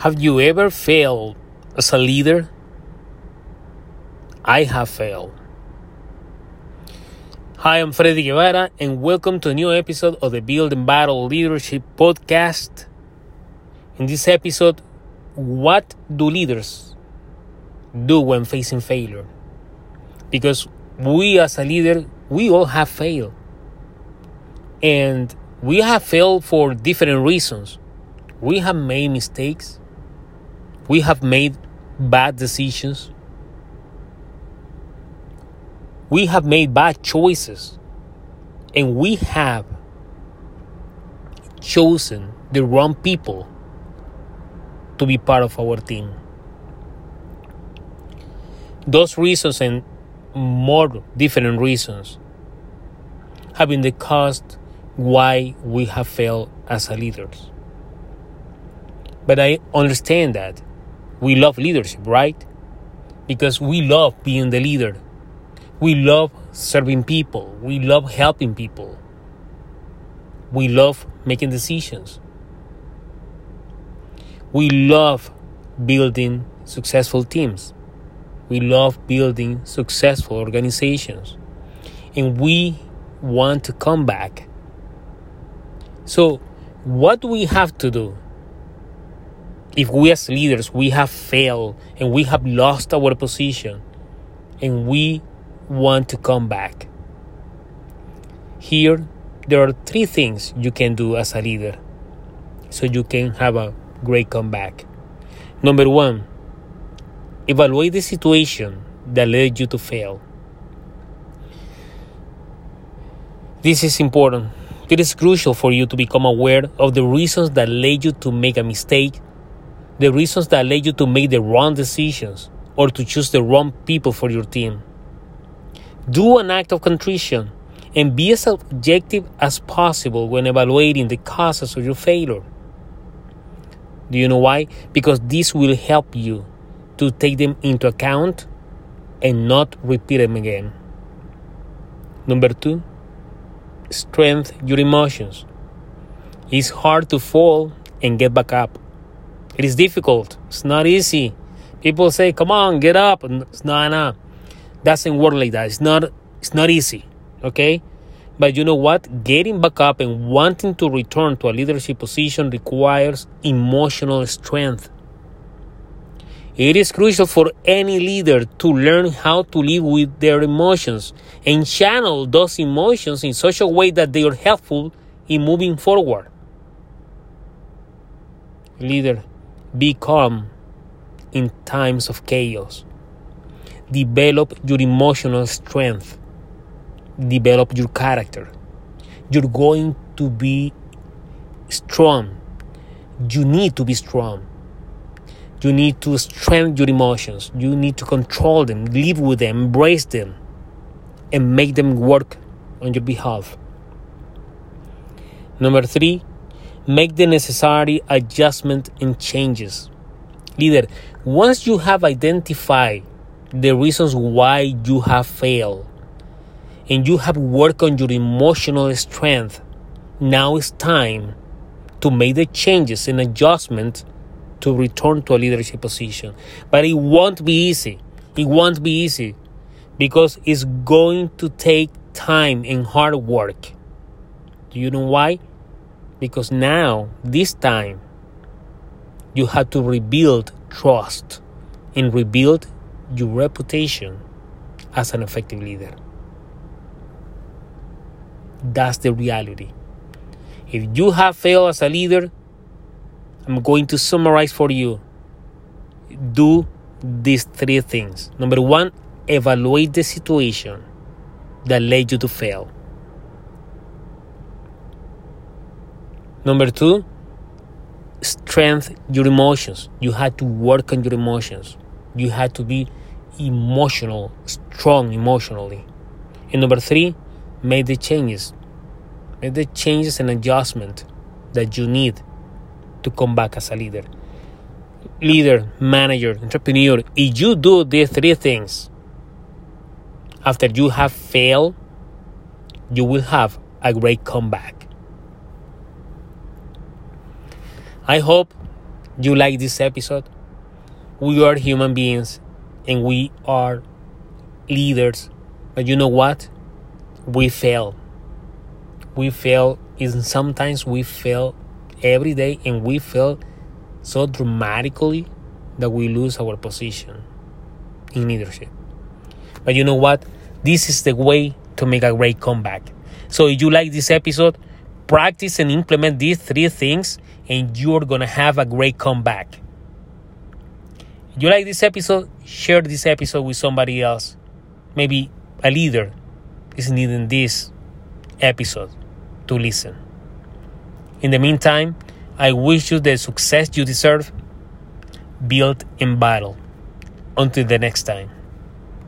Have you ever failed as a leader? I have failed. Hi, I'm Freddy Guevara, and welcome to a new episode of the Built in Battle Leadership Podcast. In this episode, what do leaders do when facing failure? Because we, as a leader, we all have failed. And we have failed for different reasons. We have made mistakes we have made bad decisions. We have made bad choices. And we have chosen the wrong people to be part of our team. Those reasons and more different reasons have been the cause why we have failed as leaders. But I understand that we love leadership, right? Because we love being the leader. We love serving people. We love helping people. We love making decisions. We love building successful teams. We love building successful organizations. And we want to come back. So, what do we have to do? If we as leaders we have failed and we have lost our position and we want to come back here there are three things you can do as a leader so you can have a great comeback. Number one evaluate the situation that led you to fail. This is important. It is crucial for you to become aware of the reasons that led you to make a mistake the reasons that led you to make the wrong decisions or to choose the wrong people for your team. Do an act of contrition and be as objective as possible when evaluating the causes of your failure. Do you know why? Because this will help you to take them into account and not repeat them again. Number two, strengthen your emotions. It's hard to fall and get back up. It is difficult. It's not easy. People say, "Come on, get up." It's not, no. Doesn't work like that. It's not. It's not easy. Okay. But you know what? Getting back up and wanting to return to a leadership position requires emotional strength. It is crucial for any leader to learn how to live with their emotions and channel those emotions in such a way that they are helpful in moving forward. Leader, be calm in times of chaos. Develop your emotional strength. Develop your character. You're going to be strong. You need to be strong. You need to strengthen your emotions. You need to control them, live with them, embrace them, and make them work on your behalf. Number three, make the necessary adjustment and changes. Leader, once you have identified the reasons why you have failed and you have worked on your emotional strength, now it's time to make the changes and adjustment to return to a leadership position. But it won't be easy. It won't be easy because it's going to take time and hard work. Do you know why? Because now, this time, you have to rebuild trust and rebuild your reputation as an effective leader. That's the reality. If you have failed as a leader, I'm going to summarize for you. Do these three things. Number one, evaluate the situation that led you to fail. Number two, strengthen your emotions. You had to work on your emotions. You had to be emotional, strong emotionally. And number three, make the changes. Make the changes and adjustment that you need to come back as a leader. Leader, manager, entrepreneur, if you do these three things, after you have failed, you will have a great comeback. I hope you like this episode. We are human beings and we are leaders. But you know what? We fail. We fail, and sometimes we fail every day, and we fail so dramatically that we lose our position in leadership. But you know what? This is the way to make a great comeback. So if you like this episode, practice and implement these three things, and you're gonna have a great comeback. If you like this episode, share this episode with somebody else. Maybe a leader is needing this episode to listen. In the meantime, I wish you the success you deserve, built in battle. Until the next time.